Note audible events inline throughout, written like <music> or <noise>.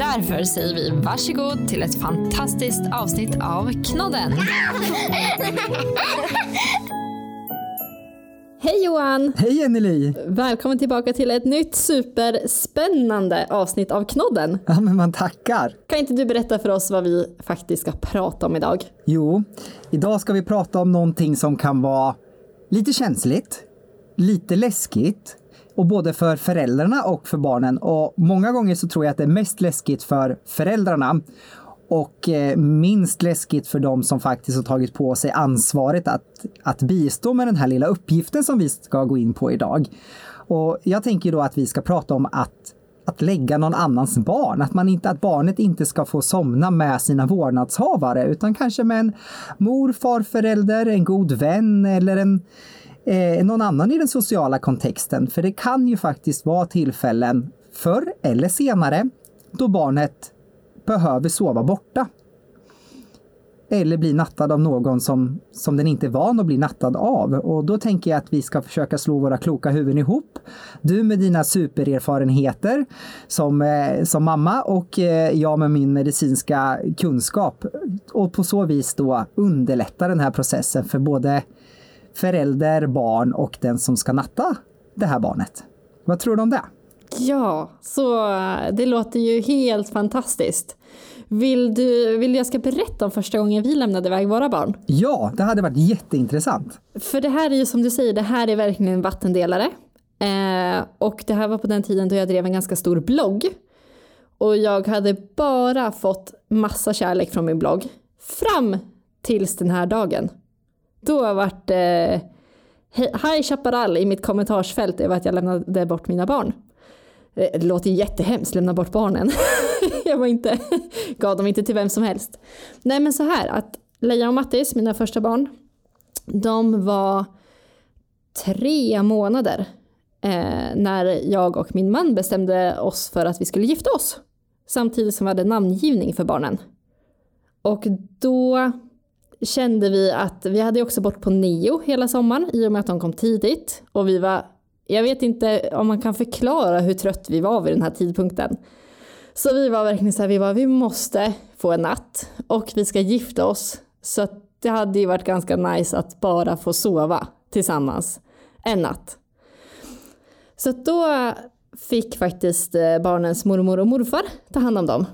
Därför säger vi varsågod till ett fantastiskt avsnitt av Knodden. <laughs> Hej Johan! Hej Anneli! Välkommen tillbaka till ett nytt superspännande avsnitt av Knodden. Ja, men man tackar. Kan inte du berätta för oss vad vi faktiskt ska prata om idag? Jo, idag ska vi prata om någonting som kan vara lite känsligt, lite läskigt och både för föräldrarna och för barnen. Och många gånger så tror jag att det är mest läskigt för föräldrarna och eh, minst läskigt för de som faktiskt har tagit på sig ansvaret att, att bistå med den här lilla uppgiften som vi ska gå in på idag. Och jag tänker då att vi ska prata om att att lägga någon annans barn, att, man inte, att barnet inte ska få somna med sina vårdnadshavare utan kanske med en mor, farförälder, en god vän eller en, eh, någon annan i den sociala kontexten. För det kan ju faktiskt vara tillfällen, förr eller senare, då barnet behöver sova borta. Eller bli nattad av någon som, som den inte är van att bli nattad av. Och då tänker jag att vi ska försöka slå våra kloka huvuden ihop. Du med dina supererfarenheter som, eh, som mamma och eh, jag med min medicinska kunskap. Och på så vis då underlätta den här processen för både förälder, barn och den som ska natta det här barnet. Vad tror du om det? Ja, så det låter ju helt fantastiskt. Vill du vill jag ska berätta om första gången vi lämnade iväg våra barn? Ja, det hade varit jätteintressant. För det här är ju som du säger, det här är verkligen en vattendelare. Eh, och det här var på den tiden då jag drev en ganska stor blogg. Och jag hade bara fått massa kärlek från min blogg. Fram tills den här dagen. Då vart eh, det High Chaparral i mitt kommentarsfält över att jag lämnade bort mina barn. Eh, det låter jättehemskt, lämna bort barnen. <laughs> jag var inte, <laughs> gav dem inte till vem som helst. Nej men så här att Leia och Mattis, mina första barn, de var tre månader eh, när jag och min man bestämde oss för att vi skulle gifta oss. Samtidigt som vi hade namngivning för barnen. Och då kände vi att vi hade också bort på neo hela sommaren i och med att de kom tidigt. Och vi var, jag vet inte om man kan förklara hur trött vi var vid den här tidpunkten. Så vi var verkligen så här, vi var, vi måste få en natt och vi ska gifta oss. Så det hade ju varit ganska nice att bara få sova tillsammans en natt. Så då fick faktiskt eh, barnens mormor och morfar ta hand om dem.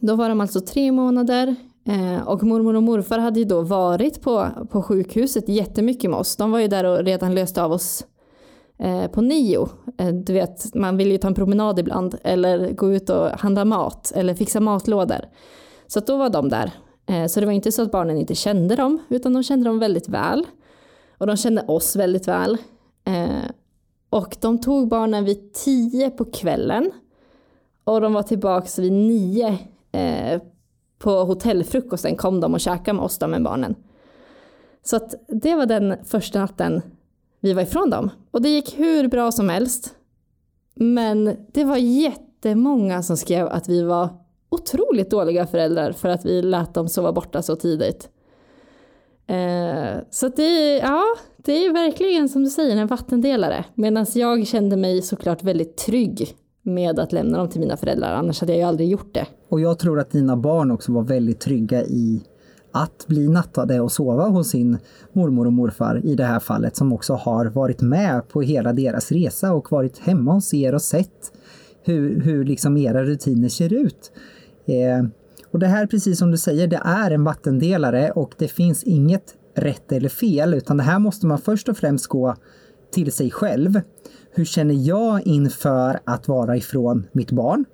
Då var de alltså tre månader Eh, och mormor och morfar hade ju då varit på, på sjukhuset jättemycket med oss. De var ju där och redan löste av oss eh, på nio. Eh, du vet, man vill ju ta en promenad ibland eller gå ut och handla mat eller fixa matlådor. Så då var de där. Så det var inte så att barnen inte kände dem, utan de kände dem väldigt väl. Och de kände oss väldigt väl. Och de tog barnen vid tio på kvällen. Och de var tillbaka vid nio på hotellfrukosten kom de och käkade med oss, de med barnen. Så att det var den första natten vi var ifrån dem. Och det gick hur bra som helst. Men det var jättemånga som skrev att vi var otroligt dåliga föräldrar för att vi lät dem sova borta så tidigt. Eh, så det, ja, det är verkligen som du säger en vattendelare. Medan jag kände mig såklart väldigt trygg med att lämna dem till mina föräldrar, annars hade jag ju aldrig gjort det. Och jag tror att dina barn också var väldigt trygga i att bli nattade och sova hos sin mormor och morfar i det här fallet som också har varit med på hela deras resa och varit hemma hos er och sett hur, hur liksom era rutiner ser ut. Eh, och det här, precis som du säger, det är en vattendelare och det finns inget rätt eller fel utan det här måste man först och främst gå till sig själv. Hur känner jag inför att vara ifrån mitt barn?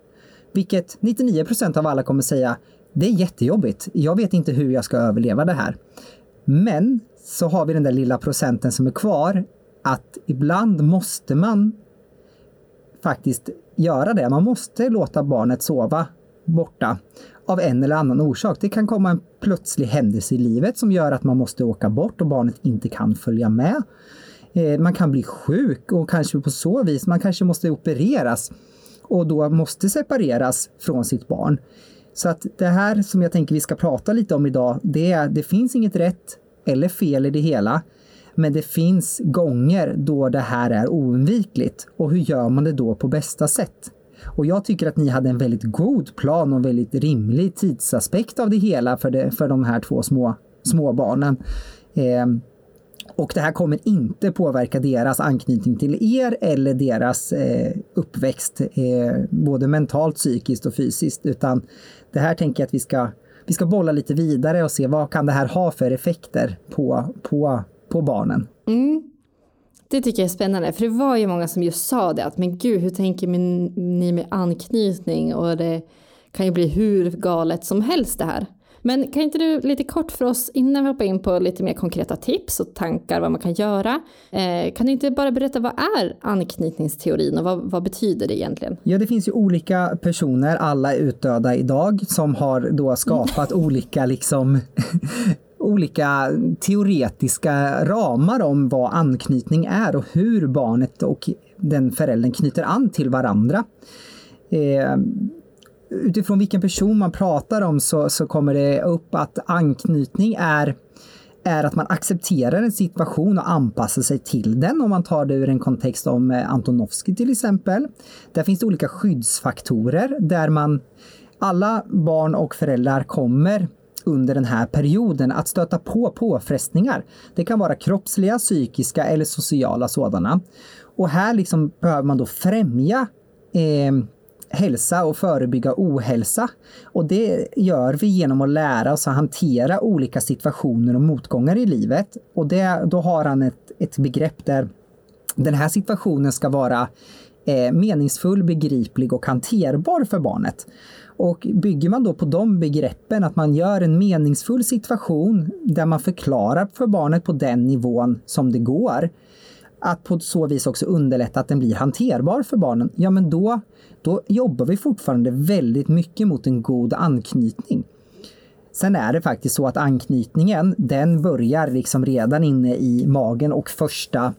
Vilket 99% av alla kommer säga, det är jättejobbigt. Jag vet inte hur jag ska överleva det här. Men så har vi den där lilla procenten som är kvar att ibland måste man faktiskt göra det. Man måste låta barnet sova borta av en eller annan orsak. Det kan komma en plötslig händelse i livet som gör att man måste åka bort och barnet inte kan följa med. Eh, man kan bli sjuk och kanske på så vis, man kanske måste opereras och då måste separeras från sitt barn. Så att det här som jag tänker vi ska prata lite om idag, det är det finns inget rätt eller fel i det hela. Men det finns gånger då det här är oundvikligt. Och hur gör man det då på bästa sätt? Och jag tycker att ni hade en väldigt god plan och väldigt rimlig tidsaspekt av det hela för, det, för de här två små, små barnen. Eh, och det här kommer inte påverka deras anknytning till er eller deras eh, uppväxt, eh, både mentalt, psykiskt och fysiskt, utan det här tänker jag att vi ska, vi ska bolla lite vidare och se vad kan det här ha för effekter på, på, på barnen. Mm. Det tycker jag är spännande, för det var ju många som just sa det att men gud, hur tänker ni med anknytning och det kan ju bli hur galet som helst det här. Men kan inte du lite kort för oss innan vi hoppar in på lite mer konkreta tips och tankar vad man kan göra. Eh, kan du inte bara berätta vad är anknytningsteorin och vad, vad betyder det egentligen? Ja, det finns ju olika personer, alla är utdöda idag, som har då skapat olika liksom <laughs> olika teoretiska ramar om vad anknytning är och hur barnet och den föräldern knyter an till varandra. Eh, utifrån vilken person man pratar om så, så kommer det upp att anknytning är är att man accepterar en situation och anpassar sig till den om man tar det ur en kontext om eh, Antonovsky till exempel. Där finns det olika skyddsfaktorer där man alla barn och föräldrar kommer under den här perioden att stöta på påfrestningar. Det kan vara kroppsliga, psykiska eller sociala sådana. Och här liksom behöver man då främja eh, hälsa och förebygga ohälsa. Och det gör vi genom att lära oss att hantera olika situationer och motgångar i livet. Och det, då har han ett, ett begrepp där den här situationen ska vara eh, meningsfull, begriplig och hanterbar för barnet. Och bygger man då på de begreppen, att man gör en meningsfull situation där man förklarar för barnet på den nivån som det går, att på så vis också underlätta att den blir hanterbar för barnen, ja men då, då jobbar vi fortfarande väldigt mycket mot en god anknytning. Sen är det faktiskt så att anknytningen, den börjar liksom redan inne i magen och första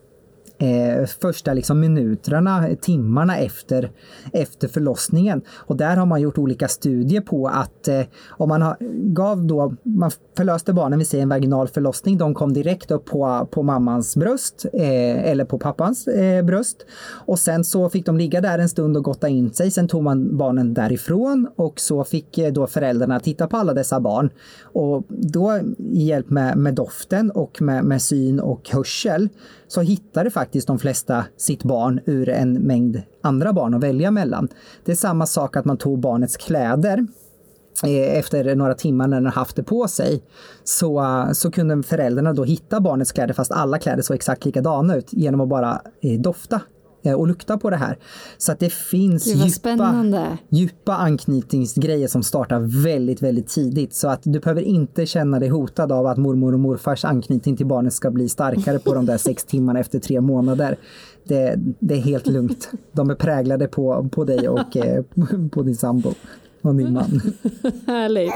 eh, första liksom minuterna, timmarna efter, efter förlossningen. Och där har man gjort olika studier på att eh, om man har, gav då, man förlöste barnen vid en vaginal förlossning, de kom direkt upp på, på mammans bröst eh, eller på pappans eh, bröst. Och sen så fick de ligga där en stund och gotta in sig. Sen tog man barnen därifrån och så fick eh, då föräldrarna titta på alla dessa barn. Och då i hjälp med, med doften och med, med syn och hörsel så hittade faktiskt de flesta sitt barn ur en mängd andra barn att välja mellan. Det är samma sak att man tog barnets kläder eh, efter några timmar när den haft det på sig så, eh, så kunde föräldrarna då hitta barnets kläder fast alla kläder såg exakt likadana ut genom att bara eh, dofta och lukta på det här. Så att det finns djupa, djupa anknytningsgrejer som startar väldigt, väldigt tidigt. Så att du behöver inte känna dig hotad av att mormor och morfars anknytning till barnet ska bli starkare på de där sex <laughs> timmarna efter tre månader. Det, det är helt lugnt. De är präglade på, på dig och eh, på din sambo och din man. <laughs> Härligt.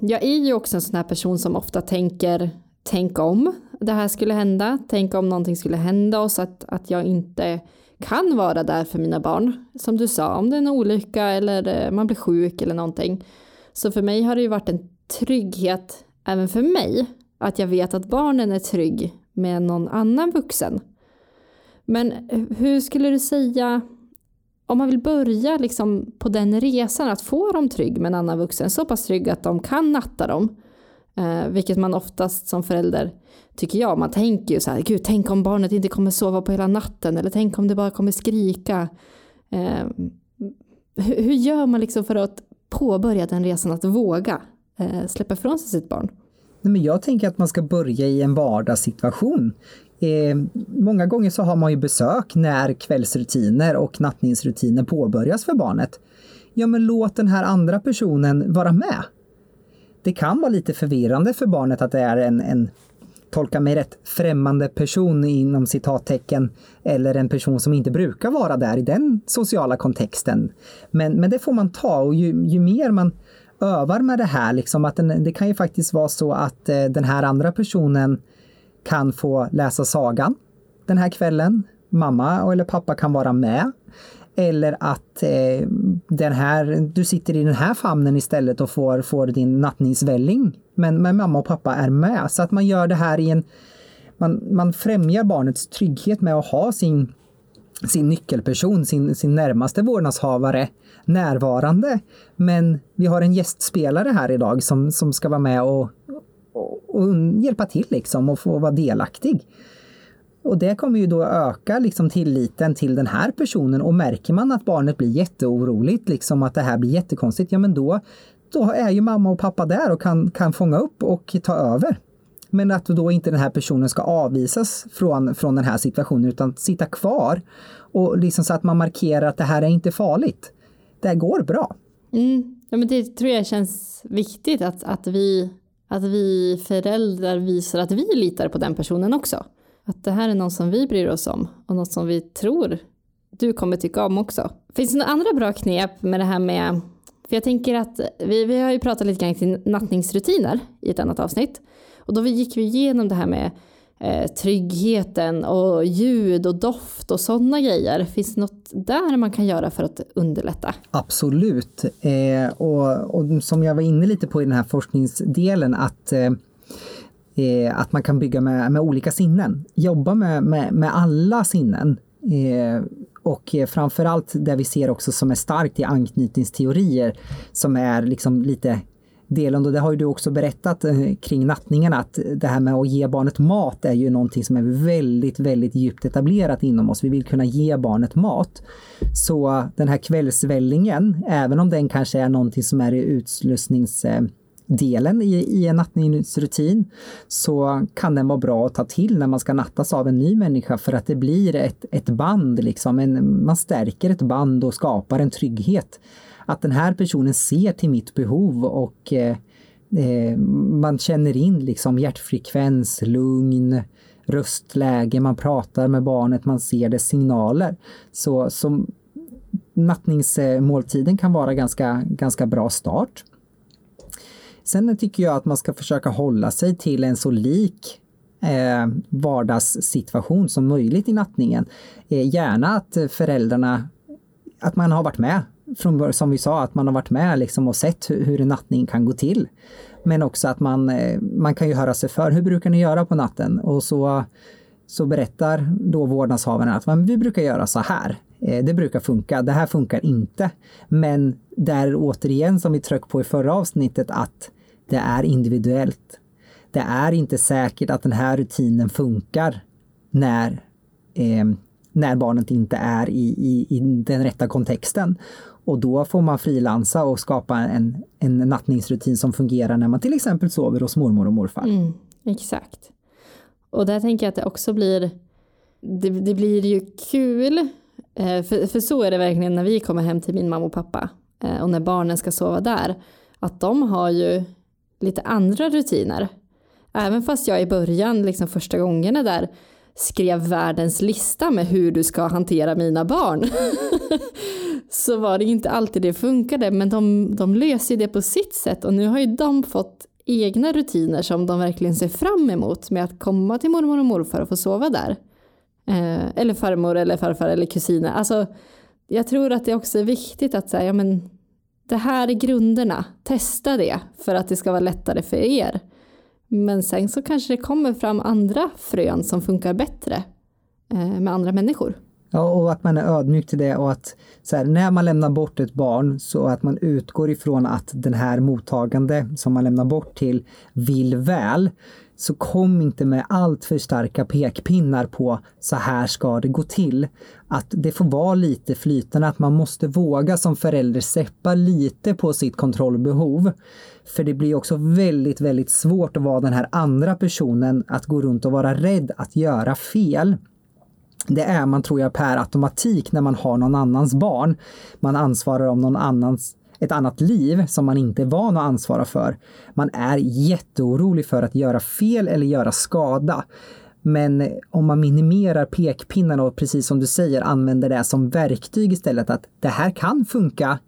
Jag är ju också en sån här person som ofta tänker tänk om det här skulle hända. Tänk om någonting skulle hända oss att, att jag inte kan vara där för mina barn. Som du sa, om det är en olycka eller eh, man blir sjuk eller någonting. Så för mig har det ju varit en trygghet även för mig att jag vet att barnen är trygg med någon annan vuxen. Men eh, hur skulle du säga om man vill börja liksom på den resan att få dem trygg med en annan vuxen, så pass trygg att de kan natta dem, Eh, vilket man oftast som förälder tycker jag, man tänker ju så här, gud tänk om barnet inte kommer sova på hela natten eller tänk om det bara kommer skrika. Eh, hur, hur, gör man liksom för att påbörja den resan att våga eh, släppa ifrån sig sitt barn? Nej, men jag tänker att man ska börja i en vardagssituation. Eh, många gånger så har man ju besök när kvällsrutiner och nattningsrutiner påbörjas för barnet. Ja, men låt den här andra personen vara med det kan vara lite förvirrande för barnet att det är en, en tolka mig rätt, främmande person inom citattecken eller en person som inte brukar vara där i den sociala kontexten. Men, men det får man ta och ju, ju mer man övar med det här, liksom att den, det kan ju faktiskt vara så att eh, den här andra personen kan få läsa sagan den här kvällen. Mamma eller pappa kan vara med. Eller att eh, den här, du sitter i den här famnen istället och får, får din nattningsvälling. Men, men mamma och pappa är med. Så att man gör det här i en... Man, man främjar barnets trygghet med att ha sin, sin nyckelperson, sin, sin närmaste vårdnadshavare närvarande. Men vi har en gästspelare här idag som, som ska vara med och, och, och hjälpa till liksom och få vara delaktig. Och det kommer ju då öka liksom tilliten till den här personen och märker man att barnet blir jätteoroligt, liksom att det här blir jättekonstigt, ja men då, då är ju mamma och pappa där och kan, kan fånga upp och ta över. Men att då inte den här personen ska avvisas från, från den här situationen utan sitta kvar och liksom så att man markerar att det här är inte farligt. Det här går bra. Mm. Ja, men det tror jag känns viktigt att, att, vi, att vi föräldrar visar att vi litar på den personen också. Att det här är någon som vi bryr oss om och något som vi tror du kommer tycka om också. Finns det några andra bra knep med det här med för jag tänker att vi, vi har ju pratat lite grann kring nattningsrutiner i ett annat avsnitt. Och då gick vi igenom det här med eh, tryggheten och ljud och doft och sådana grejer. Finns det något där man kan göra för att underlätta? Absolut. Eh, och, och, som jag var inne lite på i den här forskningsdelen att eh, eh, att man kan bygga med, med olika sinnen. Jobba med, med, med alla sinnen. Eh, och framförallt det vi ser också som är starkt i anknytningsteorier som är liksom lite delen och det har ju du också berättat eh, kring nattningarna att det här med att ge barnet mat är ju någonting som är väldigt, väldigt djupt etablerat inom oss. Vi vill kunna ge barnet mat. Så den här kvällsvällingen, även om den kanske är någonting som är i utslussnings eh, delen i, i en nattningsrutin så kan den vara bra att ta till när man ska nattas av en ny människa för att det blir ett, ett band, liksom. En, man stärker ett band och skapar en trygghet. Att den här personen ser till mitt behov och eh, eh, man känner in liksom hjärtfrekvens, lugn, röstläge, man pratar med barnet, man ser dess signaler. Så, så nattningsmåltiden kan vara ganska, ganska bra start. Sen tycker jag att man ska försöka hålla sig till en så lik eh, vardagssituation som möjligt i nattningen. Eh, gärna att föräldrarna, att man har varit med, från, som vi sa, att man har varit med liksom och sett hur, hur en nattning kan gå till. Men också att man, eh, man kan ju höra sig för, hur brukar ni göra på natten? Och så, så berättar då vårdnadshavaren att vi brukar göra så här. Eh, det brukar funka, det här funkar inte. Men där återigen som vi tryckte på i förra avsnittet att det är individuellt. Det är inte säkert att den här rutinen funkar när, eh, när barnet inte är i, i, i den rätta kontexten. Och då får man frilansa och skapa en, en nattningsrutin som fungerar när man till exempel sover hos mormor och morfar. Mm, exakt. Och där tänker jag att det också blir, det, det blir ju kul, eh, för, för så är det verkligen när vi kommer hem till min mamma och pappa eh, och när barnen ska sova där, att de har ju lite andra rutiner. Även fast jag i början, liksom första gångerna där, skrev världens lista med hur du ska hantera mina barn. <laughs> så var det inte alltid det funkade, men de, de löser det på sitt sätt och nu har ju de fått egna rutiner som de verkligen ser fram emot med att komma till mormor och morfar och få sova där. Eh, eller farmor eller farfar eller kusiner. Alltså, jag tror att det också är viktigt att säga, ja men det här är grunderna, testa det för att det ska vara lättare för er. Men sen så kanske det kommer fram andra frön som funkar bättre eh, med andra människor. Ja, och att man är ödmjuk till det och att här, när man lämnar bort ett barn så att man utgår ifrån att den här mottagande som man lämnar bort till vill väl. Så kom inte med allt för starka pekpinnar på så här ska det gå till. Att det får vara lite flytande, att man måste våga som förälder släppa lite på sitt kontrollbehov. För det blir också väldigt, väldigt svårt att vara den här andra personen, att gå runt och vara rädd att göra fel det är man tror jag per automatik när man har någon annans barn. Man ansvarar om någon annans ett annat liv som man inte är van att ansvara för. Man är jätteorolig för att göra fel eller göra skada. Men om man minimerar pekpinnarna och precis som du säger använder det som verktyg istället att det här kan funka,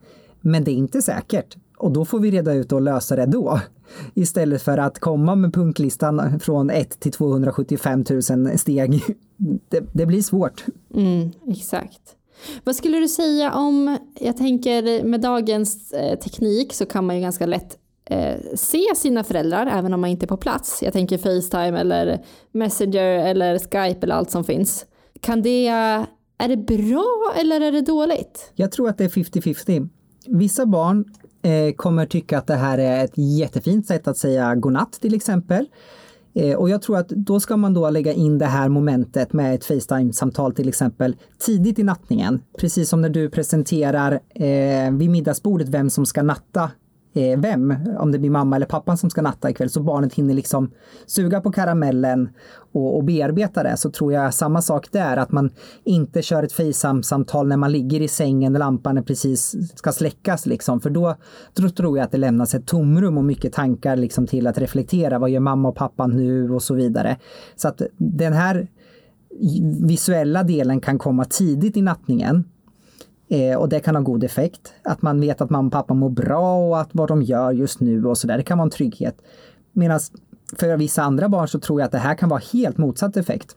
men det är inte säkert. Och då får vi reda ut och lösa det då. <laughs> Istället för att komma med punktlistan från 1 till 275 000 steg. <laughs> Det, det blir svårt. Mm, exakt. Vad skulle du säga om, jag tänker med dagens eh, teknik så kan man ju ganska lätt eh, se sina föräldrar även om man inte är på plats. Jag tänker Facetime eller Messenger eller Skype eller allt som finns. Kan det, är det bra eller är det dåligt? Jag tror att det är 50-50. Vissa barn eh, kommer tycka att det här är ett jättefint sätt att säga godnatt till exempel. Eh, och jag tror att då ska man då lägga in det här momentet med ett Facetime-samtal till exempel tidigt i nattningen. Precis som när du presenterar eh, vid middagsbordet vem som ska natta eh, vem, om det blir mamma eller pappan som ska natta ikväll, så barnet hinner liksom suga på karamellen och, och bearbeta det, så tror jag samma sak där, att man inte kör ett FaceTime-samtal när man ligger i sängen och lampan är precis ska släckas liksom, för då, då tror jag att det lämnas ett tomrum och mycket tankar liksom till att reflektera, vad gör mamma och pappa nu och så vidare. Så att den här visuella delen kan komma tidigt i nattningen. Eh, och det kan ha god effekt. Att man vet att mamma och pappa mår bra och att vad de gör just nu och sådär. Det kan vara en trygghet. Medan för vissa andra barn så tror jag att det här kan vara helt motsatt effekt.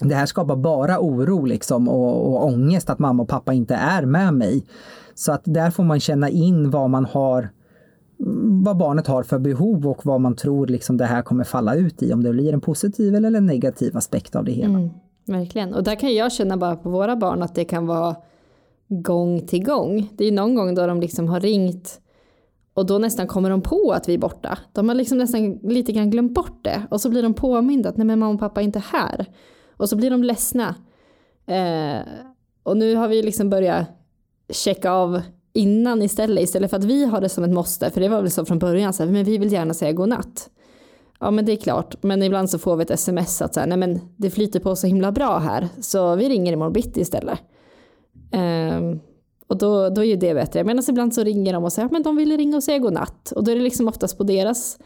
Det här skapar bara oro liksom och, och ångest att mamma och pappa inte är med mig. Så att där får man känna in vad man har vad barnet har för behov och vad man tror liksom det här kommer falla ut i. Om det blir en positiv eller en negativ aspekt av det hela. Mm, verkligen. Och där kan jag känna bara på våra barn att det kan vara gång till gång. Det är ju någon gång då de liksom har ringt och då nästan kommer de på att vi är borta. De har liksom nästan lite grann glömt bort det och så blir de påminda att nej men mamma och pappa är inte här. Och så blir de ledsna. Eh, och nu har vi liksom börjat checka av innan istället, istället för att vi har det som ett måste, för det var väl så från början, så här, men vi vill gärna säga godnatt. Ja men det är klart, men ibland så får vi ett sms att så här, nej men det flyter på så himla bra här, så vi ringer imorgon bitti istället. Um, och då, då är ju det bättre. Medan ibland så ringer de och säger att de vill ringa och säga godnatt. Och då är det liksom oftast på deras,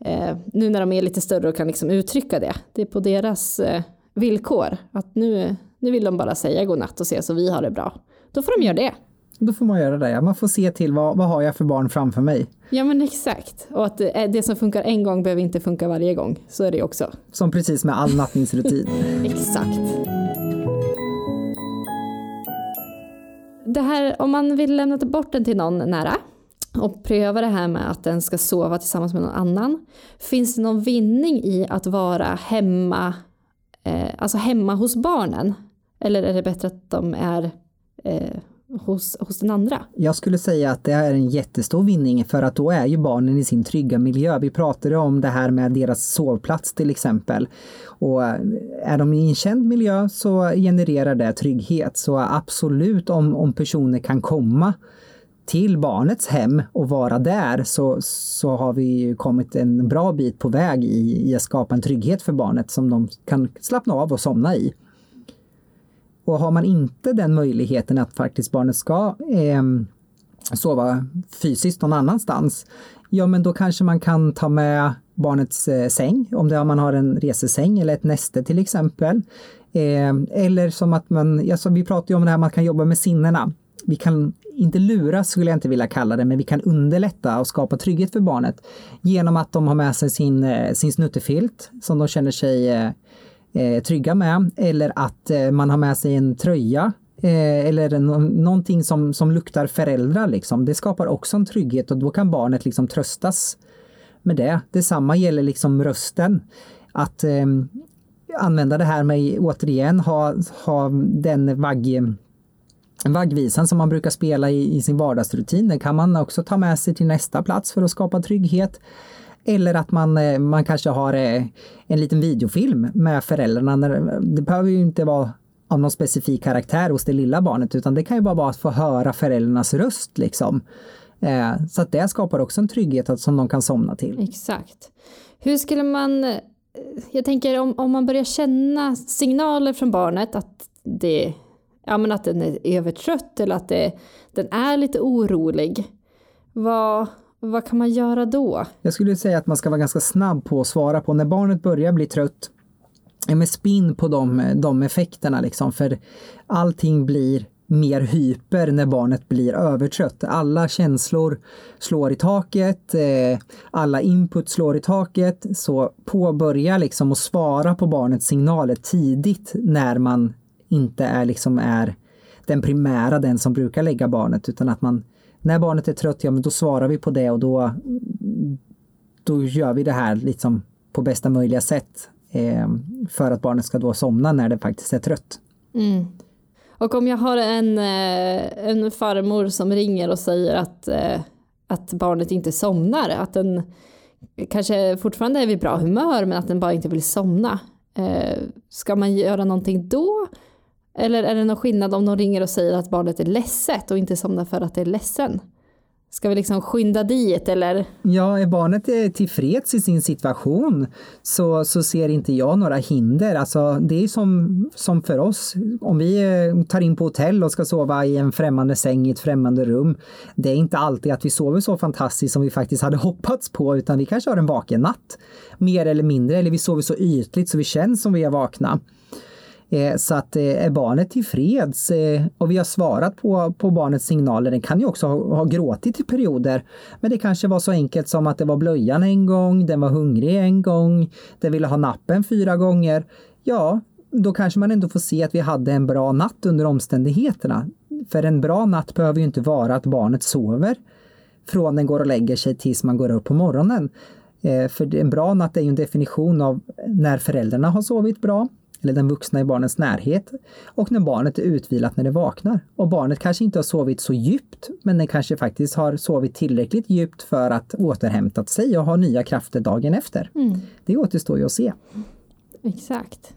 eh, nu när de är lite större och kan liksom uttrycka det, det är på deras eh, villkor. Att nu, nu vill de bara säga godnatt och se så vi har det bra. Då får de göra det. Då får man göra det, ja. Man får se till vad, vad har jag för barn framför mig. Ja men exakt. Och att det, det som funkar en gång behöver inte funka varje gång. Så är det också. Som precis med all nattningsrutin. <laughs> exakt. Det här, om man vill lämna bort den till någon nära och pröva det här med att den ska sova tillsammans med någon annan. Finns det någon vinning i att vara hemma, eh, alltså hemma hos barnen? Eller är det bättre att de är eh, hos, hos den andra? Jag skulle säga att det är en jättestor vinning för att då är ju barnen i sin trygga miljö. Vi pratade om det här med deras sovplats till exempel. Och eh, är de i en känd miljö så genererar det trygghet. Så absolut om, om personer kan komma till barnets hem och vara där så, så har vi kommit en bra bit på väg i, i att skapa en trygghet för barnet som de kan slappna av och somna i. Och har man inte den möjligheten att faktiskt barnet ska eh, sova fysiskt någon annanstans, ja men då kanske man kan ta med barnets eh, säng, om det, man har en resesäng eller ett näste till exempel. Eh, eller som att man, alltså vi pratar ju om det här man kan jobba med sinnena. Vi kan inte lura skulle jag inte vilja kalla det, men vi kan underlätta och skapa trygghet för barnet genom att de har med sig sin, eh, sin snuttefilt som de känner sig eh, eh, trygga med eller att eh, man har med sig en tröja eh, eller no någonting som, som luktar föräldrar. Liksom. Det skapar också en trygghet och då kan barnet liksom tröstas med det. Detsamma gäller liksom rösten. Att eh, använda det här med, återigen, ha, ha den vagg Vaggvisan som man brukar spela i, i sin vardagsrutin, den kan man också ta med sig till nästa plats för att skapa trygghet. Eller att man, eh, man kanske har eh, en liten videofilm med föräldrarna. Det behöver ju inte vara av någon specifik karaktär hos det lilla barnet utan det kan ju bara vara att få höra föräldrarnas röst liksom. Eh, så att det skapar också en trygghet som de kan somna till. Exakt. Hur skulle man, jag tänker om, om man börjar känna signaler från barnet att det ja, men att den är övertrött eller att det, den är lite orolig. vad, vad kan man göra då? Jag skulle säga att man ska vara ganska snabb på att svara på när barnet börjar bli trött. Med spinn på de, de effekterna liksom, för allting blir mer hyper när barnet blir övertrött. Alla känslor slår i taket, eh, alla input slår i taket. Så påbörja liksom att svara på barnets signaler tidigt när man inte är liksom är den primära, den som brukar lägga barnet, utan att man när barnet är trött, ja men då svarar vi på det och då, då gör vi det här liksom på bästa möjliga sätt eh, för att barnet ska då somna när det faktiskt är trött. Mm. Och om jag har en, eh, en farmor som ringer och säger att, eh, att barnet inte somnar, att den kanske fortfarande är vid bra humör men att den bara inte vill somna. Eh, ska man göra någonting då? Eller är det någon skillnad om de ringer och säger att barnet är ledset och inte somnar för att det är ledsen? Ska vi liksom skynda dit eller? Ja, är barnet eh, tillfreds i sin situation så, så ser inte jag några hinder. Alltså, det är som, som för oss, om vi eh, tar in på hotell och ska sova i en främmande säng i ett främmande rum. Det är inte alltid att vi sover så fantastiskt som vi faktiskt hade <laughs> hoppats på, utan vi kanske har en vaken natt. Mer eller mindre, eller vi sover så ytligt så vi känns som vi är vakna. Eh, så att eh, är barnet tillfreds eh, och vi har svarat på, på barnets signaler, den kan ju också ha, ha gråtit i perioder. Men det kanske var så enkelt som att det var blöjan en gång, den var hungrig en gång, den ville ha nappen fyra gånger. Ja, då kanske man ändå får se att vi hade en bra natt under omständigheterna. För en bra natt behöver ju inte vara att barnet sover från den går och lägger sig tills man går upp på morgonen. För en bra natt är ju en definition av när föräldrarna har sovit bra, eller den vuxna i barnets närhet och när barnet är utvilat när det vaknar. Och barnet kanske inte har sovit så djupt, men den kanske faktiskt har sovit tillräckligt djupt för att återhämtat sig och ha nya krafter dagen efter. Mm. Det återstår ju att se. Exakt.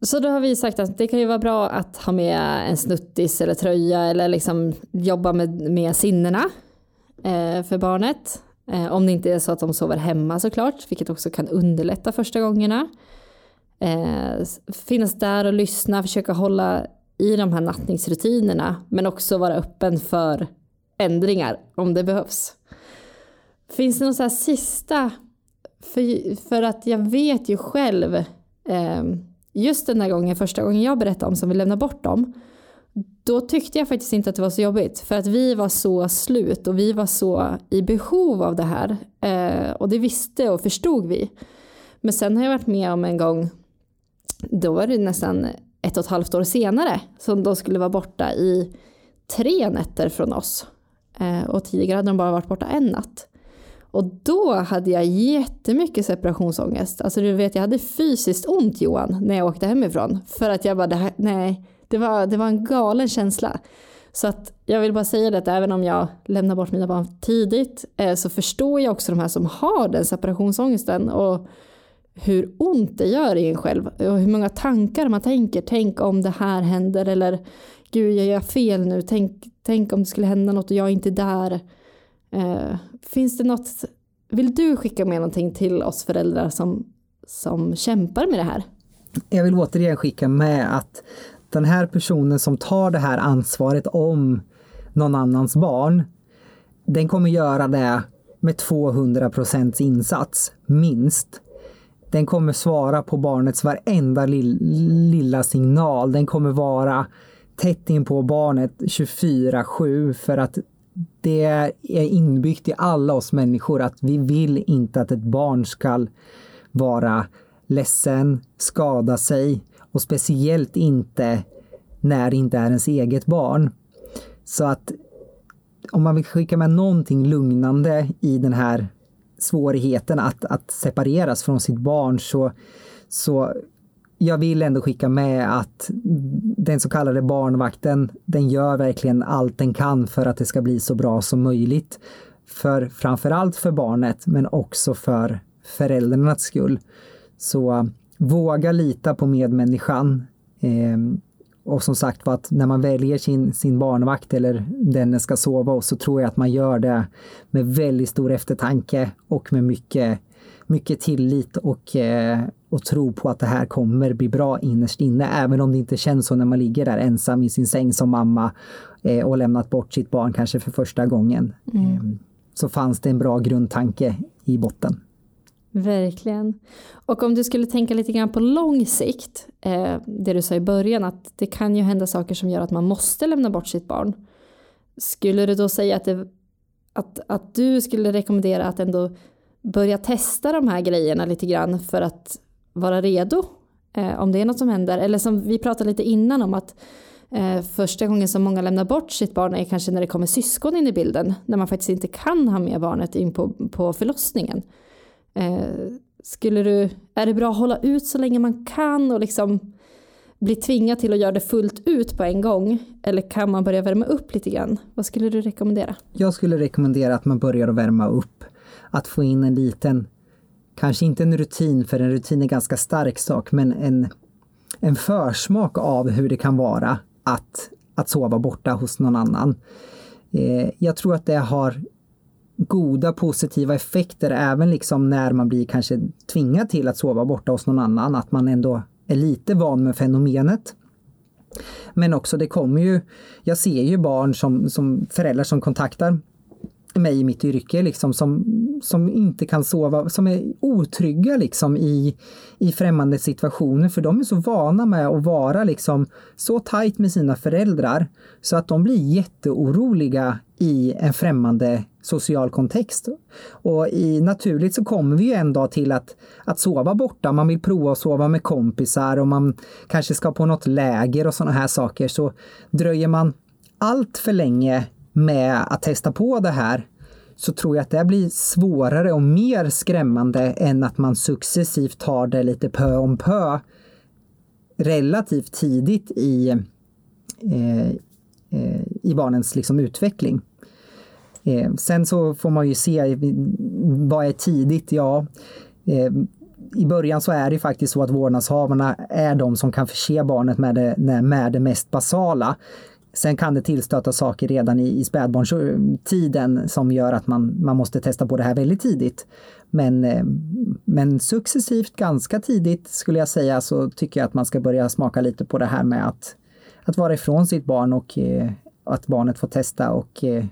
Så då har vi sagt att det kan ju vara bra att ha med en snuttis eller tröja eller liksom jobba med, med sinnena eh, för barnet. Eh, om det inte är så att de sover hemma såklart, vilket också kan underlätta första gångerna eh, finnas där och lyssna, försöka hålla i de här nattningsrutinerna men också vara öppen för ändringar om det behövs. Finns det någon så här sista? För, för att jag vet ju själv, eh, just den här gången, första gången jag berättade om som vi lämnade bort dem, då tyckte jag faktiskt inte att det var så jobbigt för att vi var så slut och vi var så i behov av det här. Eh, och det visste och förstod vi. Men sen har jag varit med om en gång då var det nästan ett och ett halvt år senare som de skulle vara borta i tre nätter från oss. Eh, och tidigare hade de bara varit borta en natt. Och då hade jag jättemycket separationsångest. Alltså du vet, jag hade fysiskt ont Johan när jag åkte hemifrån. För att jag bara, det här, nej, det var, det var en galen känsla. Så att jag vill bara säga det att även om jag lämnar bort mina barn tidigt eh, så förstår jag också de här som har den separationsångesten. Och hur ont det gör i en själv och hur många tankar man tänker. Tänk om det här händer eller gud jag gör fel nu. Tänk, tänk om det skulle hända något och jag är inte där. Eh, finns det något, vill du skicka med någonting till oss föräldrar som, som kämpar med det här? Jag vill återigen skicka med att den här personen som tar det här ansvaret om någon annans barn, den kommer göra det med 200 procents insats, minst. Den kommer svara på barnets varenda lilla signal. Den kommer vara tätt in på barnet 24-7 för att det är inbyggt i alla oss människor att vi vill inte att ett barn ska vara ledsen, skada sig och speciellt inte när det inte är ens eget barn. Så att om man vill skicka med någonting lugnande i den här svårigheten att, att separeras från sitt barn så, så jag vill ändå skicka med att den så kallade barnvakten, den gör verkligen allt den kan för att det ska bli så bra som möjligt. För framförallt för barnet, men också för föräldrarnas skull. Så våga lita på medmänniskan. Eh, och som sagt var att när man väljer sin, sin barnvakt eller den den ska sova hos så tror jag att man gör det med väldigt stor eftertanke och med mycket, mycket tillit och, eh, och tro på att det här kommer bli bra innerst inne. Även om det inte känns så när man ligger där ensam i sin säng som mamma eh, och lämnat bort sitt barn kanske för första gången. Mm. Eh, så fanns det en bra grundtanke i botten. Verkligen. Och om du skulle tänka lite grann på lång sikt, eh, det du sa i början att det kan ju hända saker som gör att man måste lämna bort sitt barn. Skulle du då säga att, det, att, att du skulle rekommendera att ändå börja testa de här grejerna lite grann för att vara redo eh, om det är något som händer? Eller som vi pratade lite innan om att eh, första gången som många lämnar bort sitt barn är kanske när det kommer syskon in i bilden, när man faktiskt inte kan ha med barnet in på, på förlossningen. Eh, skulle du, är det bra att hålla ut så länge man kan och liksom bli tvingad till att göra det fullt ut på en gång? Eller kan man börja värma upp lite grann? Vad skulle du rekommendera? Jag skulle rekommendera att man börjar värma upp. Att få in en liten, kanske inte en rutin, för en rutin är ganska stark sak, men en, en försmak av hur det kan vara att, att sova borta hos någon annan. Eh, jag tror att det har goda positiva effekter även liksom när man blir kanske tvingad till att sova borta hos någon annan, att man ändå är lite van med fenomenet. Men också det kommer ju, jag ser ju barn som, som föräldrar som kontaktar mig i mitt yrke liksom som, som inte kan sova, som är otrygga liksom i, i främmande situationer för de är så vana med att vara liksom så tajt med sina föräldrar så att de blir jätteoroliga i en främmande social kontext. Och i, naturligt så kommer vi ju en dag till att, att sova borta. Man vill prova att sova med kompisar och man kanske ska på något läger och sådana här saker. Så dröjer man allt för länge med att testa på det här så tror jag att det blir svårare och mer skrämmande än att man successivt tar det lite pö om pö relativt tidigt i, eh, Eh, i barnens liksom utveckling. Eh, sen så får man ju se vad är tidigt? Ja, eh, i början så är det faktiskt så att vårdnadshavarna är de som kan förse barnet med det, med det mest basala. Sen kan det tillstöta saker redan i, i spädbarnstiden som gör att man, man måste testa på det här väldigt tidigt. Men, men successivt, ganska tidigt skulle jag säga, så tycker jag att man ska börja smaka lite på det här med att, att vara ifrån sitt barn och eh, att barnet får testa och eh,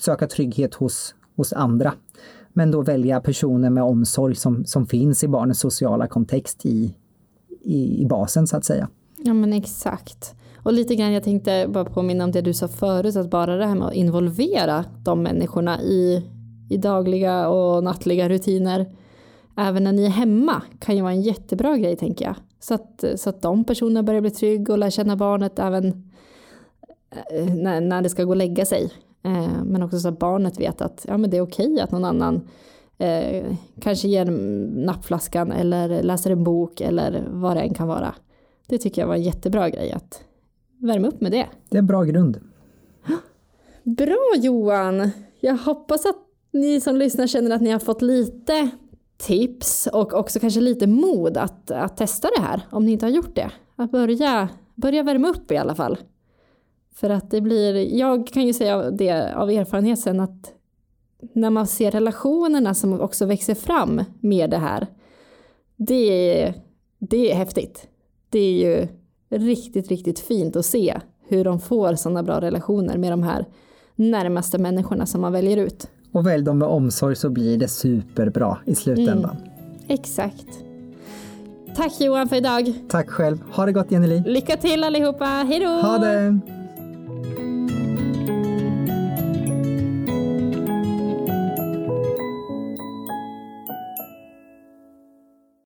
söka trygghet hos, hos andra. Men då välja personer med omsorg som, som finns i barnets sociala kontext i, i, i basen så att säga. Ja men exakt. Och lite grann, jag tänkte bara påminna om det du sa förut, att bara det här med att involvera de människorna i, i dagliga och nattliga rutiner, även när ni är hemma, kan ju vara en jättebra grej tänker jag. Så att, så att de personerna börjar bli trygga och lär känna barnet även eh, när, när det ska gå och lägga sig. Eh, men också så att barnet vet att ja, men det är okej att någon annan eh, kanske ger nappflaskan eller läser en bok eller vad det än kan vara. Det tycker jag var en jättebra grej att värma upp med det. Det är en bra grund. Bra Johan! Jag hoppas att ni som lyssnar känner att ni har fått lite tips och också kanske lite mod att, att testa det här om ni inte har gjort det. Att börja, börja värma upp i alla fall. För att det blir, jag kan ju säga det av erfarenhet sen att när man ser relationerna som också växer fram med det här, det är, det är häftigt. Det är ju riktigt, riktigt fint att se hur de får sådana bra relationer med de här närmaste människorna som man väljer ut. Och välj dem med omsorg så blir det superbra i slutändan. Mm, exakt. Tack Johan för idag. Tack själv. Ha det gott Jenny Lycka till allihopa. Hej då! Ha det!